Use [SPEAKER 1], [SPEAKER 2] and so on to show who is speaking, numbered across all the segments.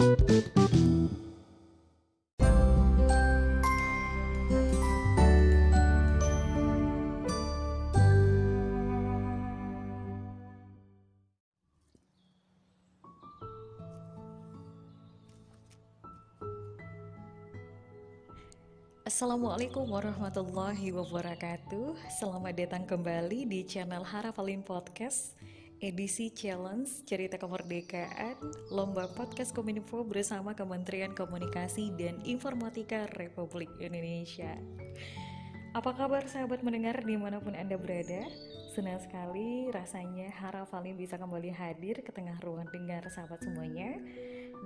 [SPEAKER 1] Assalamualaikum warahmatullahi wabarakatuh. Selamat datang kembali di channel Harapalin Podcast Edisi Challenge Cerita Kemerdekaan Lomba Podcast Kominfo bersama Kementerian Komunikasi dan Informatika Republik Indonesia. Apa kabar sahabat mendengar di mana pun Anda berada? Senang sekali rasanya Harapalin bisa kembali hadir ke tengah ruang dengar sahabat semuanya.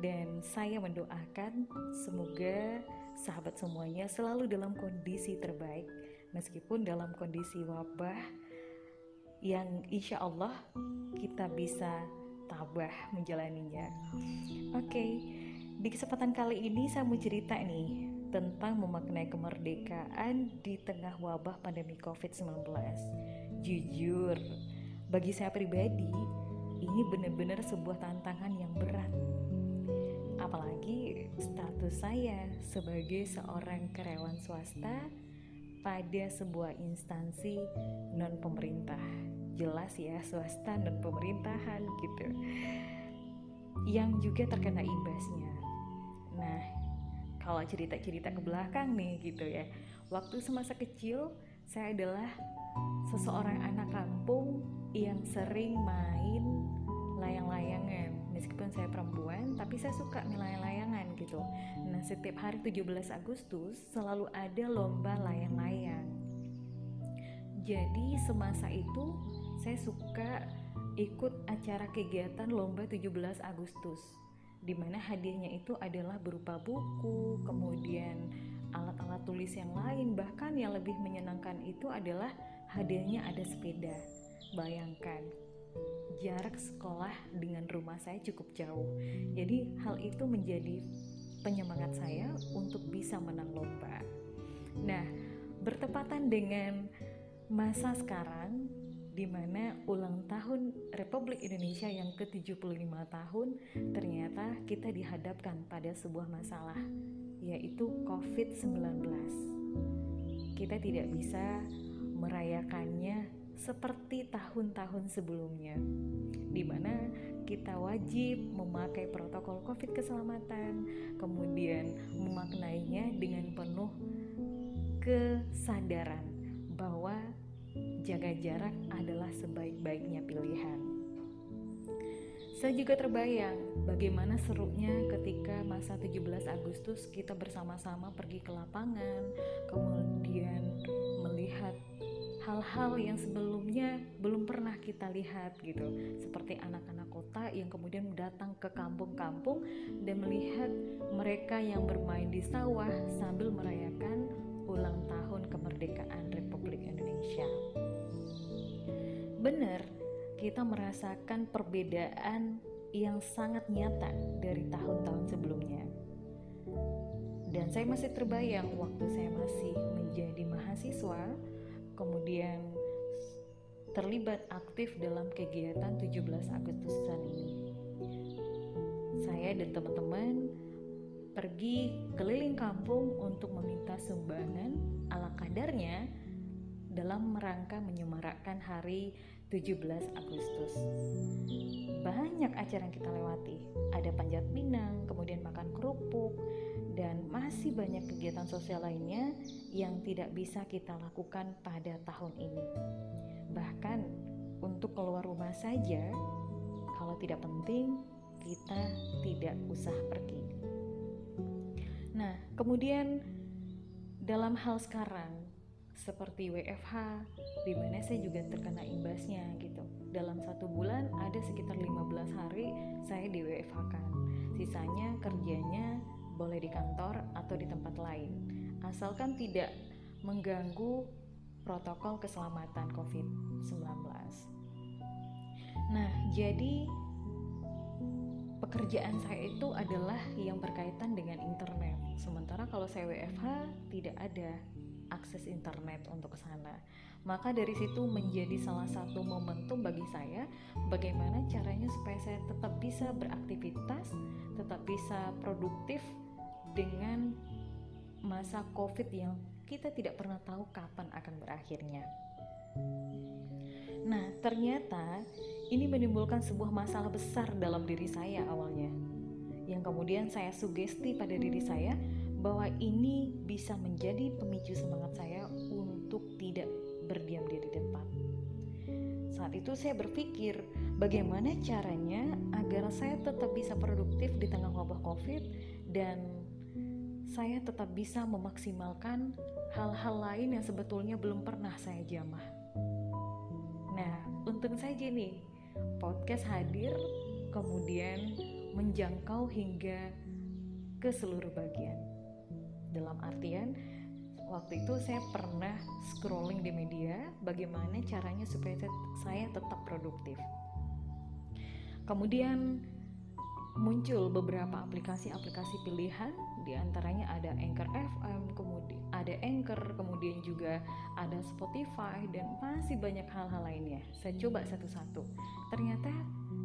[SPEAKER 1] Dan saya mendoakan semoga sahabat semuanya selalu dalam kondisi terbaik. Meskipun dalam kondisi wabah yang insya Allah kita bisa tabah menjalaninya. Oke, okay, di kesempatan kali ini saya mau cerita nih tentang memaknai kemerdekaan di tengah wabah pandemi COVID-19. Jujur, bagi saya pribadi, ini benar-benar sebuah tantangan yang berat apalagi status saya sebagai seorang karyawan swasta pada sebuah instansi non pemerintah jelas ya swasta non pemerintahan gitu. Yang juga terkena imbasnya. Nah kalau cerita-cerita ke belakang nih gitu ya. Waktu semasa kecil saya adalah seseorang anak kampung yang sering main layang-layangan meskipun saya perempuan tapi saya suka layang-layangan gitu. Nah setiap hari 17 Agustus selalu ada lomba layang-layang jadi semasa itu saya suka ikut acara kegiatan lomba 17 Agustus di mana hadiahnya itu adalah berupa buku, kemudian alat-alat tulis yang lain, bahkan yang lebih menyenangkan itu adalah hadiahnya ada sepeda. Bayangkan, jarak sekolah dengan rumah saya cukup jauh. Jadi hal itu menjadi penyemangat saya untuk bisa menang lomba. Nah, bertepatan dengan masa sekarang di mana ulang tahun Republik Indonesia yang ke-75 tahun ternyata kita dihadapkan pada sebuah masalah yaitu COVID-19. Kita tidak bisa merayakannya seperti tahun-tahun sebelumnya, di mana kita wajib memakai protokol COVID keselamatan, kemudian memaknainya dengan penuh kesadaran bahwa jaga jarak adalah sebaik-baiknya pilihan. Saya juga terbayang bagaimana serunya ketika masa 17 Agustus kita bersama-sama pergi ke lapangan, kemudian hal-hal yang sebelumnya belum pernah kita lihat gitu. Seperti anak-anak kota yang kemudian datang ke kampung-kampung dan melihat mereka yang bermain di sawah sambil merayakan ulang tahun kemerdekaan Republik Indonesia. Benar kita merasakan perbedaan yang sangat nyata dari tahun-tahun sebelumnya. Dan saya masih terbayang waktu saya masih menjadi mahasiswa kemudian terlibat aktif dalam kegiatan 17 Agustusan ini. Saya dan teman-teman pergi keliling kampung untuk meminta sumbangan ala kadarnya dalam rangka menyemarakkan hari 17 Agustus. Banyak acara yang kita lewati. Ada panjat pinang, kemudian makan kerupuk, dan masih banyak kegiatan sosial lainnya yang tidak bisa kita lakukan pada tahun ini. Bahkan untuk keluar rumah saja, kalau tidak penting, kita tidak usah pergi. Nah, kemudian dalam hal sekarang seperti WFH, di mana saya juga terkena imbasnya gitu. Dalam satu bulan ada sekitar 15 hari saya di WFH kan. Sisanya kerjanya boleh di kantor atau di tempat lain, asalkan tidak mengganggu protokol keselamatan COVID-19. Nah, jadi pekerjaan saya itu adalah yang berkaitan dengan internet. Sementara kalau saya WFH tidak ada akses internet untuk ke sana. Maka dari situ menjadi salah satu momentum bagi saya bagaimana caranya supaya saya tetap bisa beraktivitas, tetap bisa produktif dengan masa COVID yang kita tidak pernah tahu kapan akan berakhirnya. Nah, ternyata ini menimbulkan sebuah masalah besar dalam diri saya awalnya. Yang kemudian saya sugesti pada diri saya bahwa ini bisa menjadi pemicu semangat saya untuk tidak berdiam diri di tempat. Saat itu saya berpikir bagaimana caranya agar saya tetap bisa produktif di tengah wabah Covid dan saya tetap bisa memaksimalkan hal-hal lain yang sebetulnya belum pernah saya jamah. Nah, untung saja nih, podcast hadir kemudian menjangkau hingga ke seluruh bagian. Dalam artian, waktu itu saya pernah scrolling di media bagaimana caranya supaya saya tetap produktif. Kemudian muncul beberapa aplikasi-aplikasi pilihan di antaranya ada Anchor FM, kemudian ada Anchor, kemudian juga ada Spotify dan masih banyak hal-hal lainnya. Saya coba satu-satu. Ternyata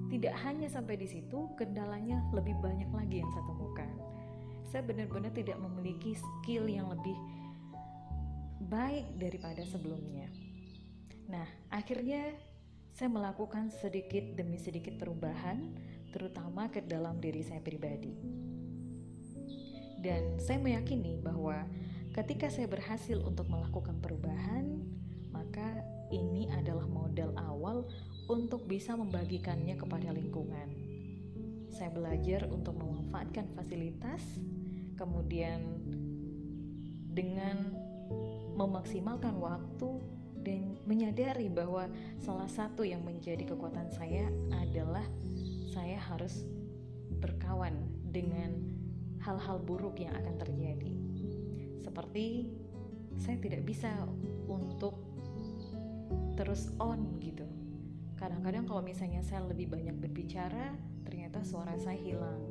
[SPEAKER 1] tidak hanya sampai di situ, kendalanya lebih banyak lagi yang saya temukan. Saya benar-benar tidak memiliki skill yang lebih baik daripada sebelumnya. Nah, akhirnya saya melakukan sedikit demi sedikit perubahan terutama ke dalam diri saya pribadi. Dan saya meyakini bahwa ketika saya berhasil untuk melakukan perubahan, maka ini adalah modal awal untuk bisa membagikannya kepada lingkungan. Saya belajar untuk memanfaatkan fasilitas, kemudian dengan memaksimalkan waktu dan menyadari bahwa salah satu yang menjadi kekuatan saya adalah saya harus berkawan dengan hal-hal buruk yang akan terjadi. Seperti saya tidak bisa untuk terus on gitu. Kadang-kadang kalau misalnya saya lebih banyak berbicara, ternyata suara saya hilang.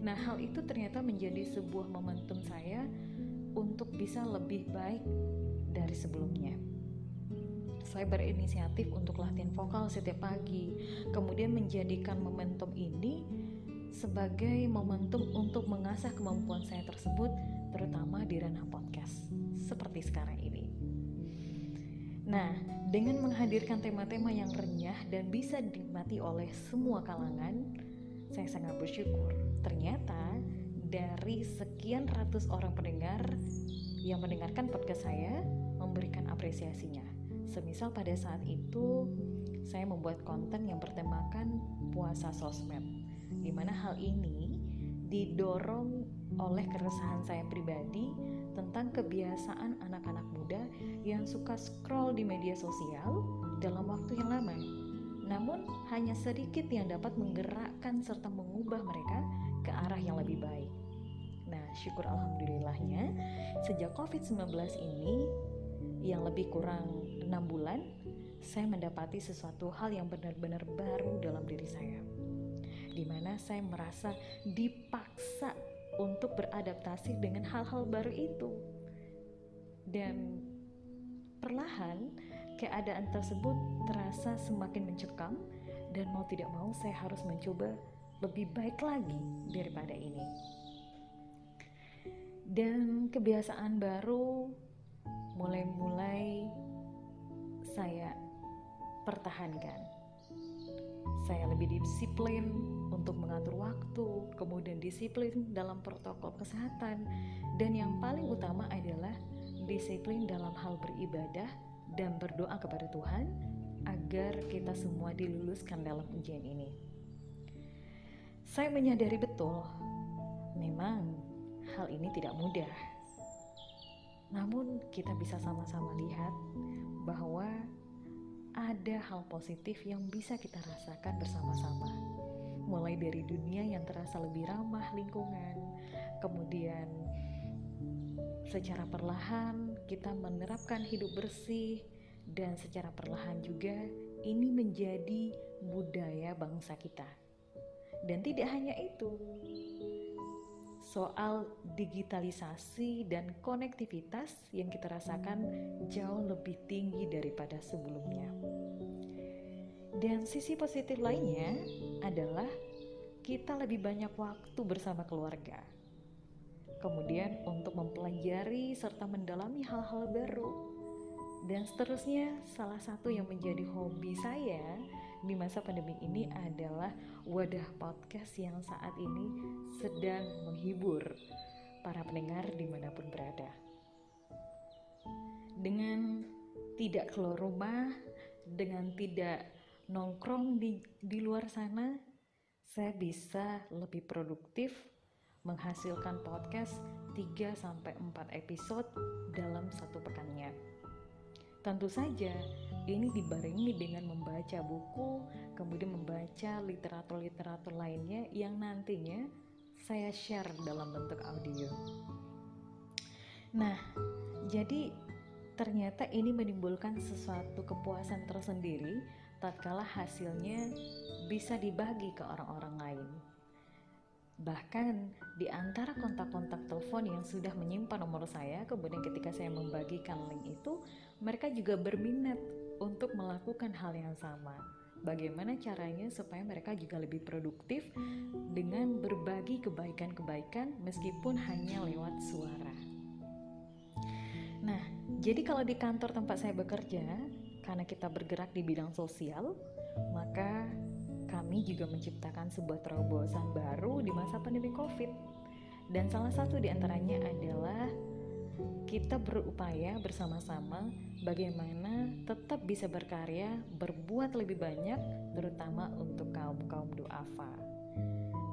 [SPEAKER 1] Nah, hal itu ternyata menjadi sebuah momentum saya untuk bisa lebih baik dari sebelumnya saya berinisiatif untuk latihan vokal setiap pagi, kemudian menjadikan momentum ini sebagai momentum untuk mengasah kemampuan saya tersebut, terutama di ranah podcast, seperti sekarang ini. Nah, dengan menghadirkan tema-tema yang renyah dan bisa dinikmati oleh semua kalangan, saya sangat bersyukur. Ternyata dari sekian ratus orang pendengar yang mendengarkan podcast saya memberikan apresiasinya. Semisal pada saat itu saya membuat konten yang bertemakan puasa sosmed, di mana hal ini didorong oleh keresahan saya pribadi tentang kebiasaan anak-anak muda yang suka scroll di media sosial dalam waktu yang lama. Namun hanya sedikit yang dapat menggerakkan serta mengubah mereka ke arah yang lebih baik. Nah, syukur alhamdulillahnya sejak COVID-19 ini yang lebih kurang enam bulan, saya mendapati sesuatu hal yang benar-benar baru dalam diri saya. Di mana saya merasa dipaksa untuk beradaptasi dengan hal-hal baru itu. Dan perlahan keadaan tersebut terasa semakin mencekam dan mau tidak mau saya harus mencoba lebih baik lagi daripada ini. Dan kebiasaan baru mulai-mulai saya pertahankan. Saya lebih disiplin untuk mengatur waktu, kemudian disiplin dalam protokol kesehatan, dan yang paling utama adalah disiplin dalam hal beribadah dan berdoa kepada Tuhan agar kita semua diluluskan dalam ujian ini. Saya menyadari betul, memang hal ini tidak mudah. Namun, kita bisa sama-sama lihat bahwa ada hal positif yang bisa kita rasakan bersama-sama. Mulai dari dunia yang terasa lebih ramah lingkungan, kemudian secara perlahan kita menerapkan hidup bersih dan secara perlahan juga ini menjadi budaya bangsa kita. Dan tidak hanya itu, soal digitalisasi dan konektivitas yang kita rasakan jauh lebih tinggi daripada sebelumnya. Dan sisi positif lainnya adalah kita lebih banyak waktu bersama keluarga. Kemudian untuk mempelajari serta mendalami hal-hal baru. Dan seterusnya, salah satu yang menjadi hobi saya di masa pandemi ini adalah wadah podcast yang saat ini sedang menghibur para pendengar di mana pun berada. Dengan tidak keluar rumah, dengan tidak nongkrong di, di luar sana, saya bisa lebih produktif menghasilkan podcast 3 sampai 4 episode dalam satu pekannya. Tentu saja ini dibarengi dengan membaca buku, kemudian membaca literatur-literatur lainnya yang nantinya saya share dalam bentuk audio. Nah, jadi ternyata ini menimbulkan sesuatu kepuasan tersendiri tatkala hasilnya bisa dibagi ke orang-orang lain. Bahkan di antara kontak-kontak telepon yang sudah menyimpan nomor saya, kemudian ketika saya membagikan link itu, mereka juga berminat untuk melakukan hal yang sama. Bagaimana caranya supaya mereka juga lebih produktif dengan berbagi kebaikan-kebaikan meskipun hanya lewat suara. Nah, jadi kalau di kantor tempat saya bekerja, karena kita bergerak di bidang sosial, maka kami juga menciptakan sebuah terobosan baru di masa pandemi COVID. Dan salah satu di antaranya adalah kita berupaya bersama-sama bagaimana tetap bisa berkarya, berbuat lebih banyak, terutama untuk kaum-kaum duafa.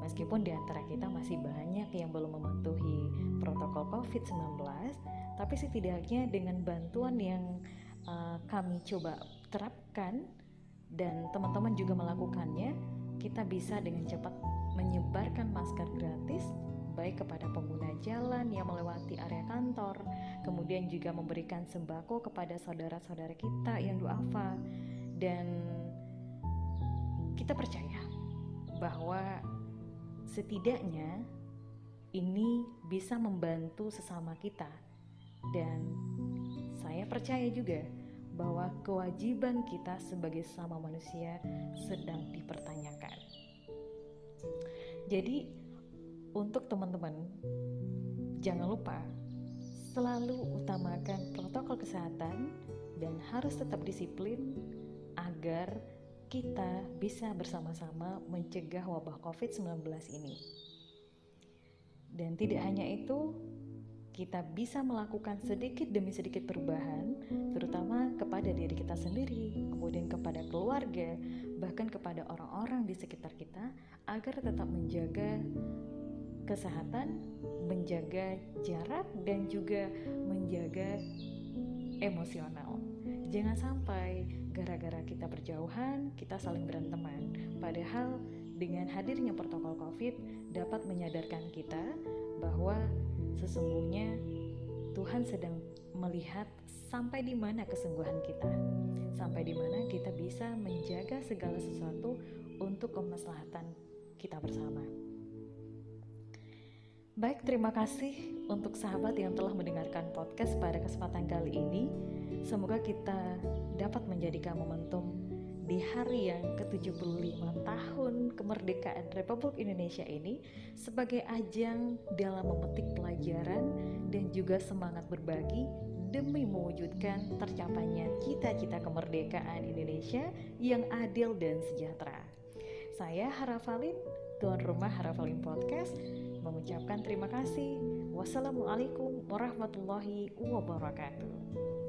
[SPEAKER 1] Meskipun di antara kita masih banyak yang belum mematuhi protokol COVID-19, tapi setidaknya dengan bantuan yang uh, kami coba terapkan dan teman-teman juga melakukannya, kita bisa dengan cepat menyebarkan masker gratis baik kepada pengguna jalan yang melewati area kantor, kemudian juga memberikan sembako kepada saudara-saudara kita yang duafa dan kita percaya bahwa setidaknya ini bisa membantu sesama kita dan saya percaya juga bahwa kewajiban kita sebagai sama manusia sedang dipertanyakan. Jadi, untuk teman-teman, jangan lupa selalu utamakan protokol kesehatan dan harus tetap disiplin agar kita bisa bersama-sama mencegah wabah COVID-19 ini. Dan tidak hanya itu, kita bisa melakukan sedikit demi sedikit perubahan, terutama kepada diri kita sendiri, kemudian kepada keluarga, bahkan kepada orang-orang di sekitar kita, agar tetap menjaga kesehatan, menjaga jarak, dan juga menjaga emosional. Jangan sampai gara-gara kita berjauhan, kita saling beranteman. Padahal dengan hadirnya protokol COVID dapat menyadarkan kita bahwa Sesungguhnya Tuhan sedang melihat sampai di mana kesungguhan kita, sampai di mana kita bisa menjaga segala sesuatu untuk kemaslahatan kita bersama. Baik, terima kasih untuk sahabat yang telah mendengarkan podcast pada kesempatan kali ini. Semoga kita dapat menjadikan momentum di hari yang ke-75 tahun kemerdekaan Republik Indonesia ini sebagai ajang dalam memetik pelajaran dan juga semangat berbagi demi mewujudkan tercapainya cita-cita kemerdekaan Indonesia yang adil dan sejahtera. Saya Harafalin, tuan rumah Harafalin Podcast, mengucapkan terima kasih. Wassalamualaikum warahmatullahi wabarakatuh.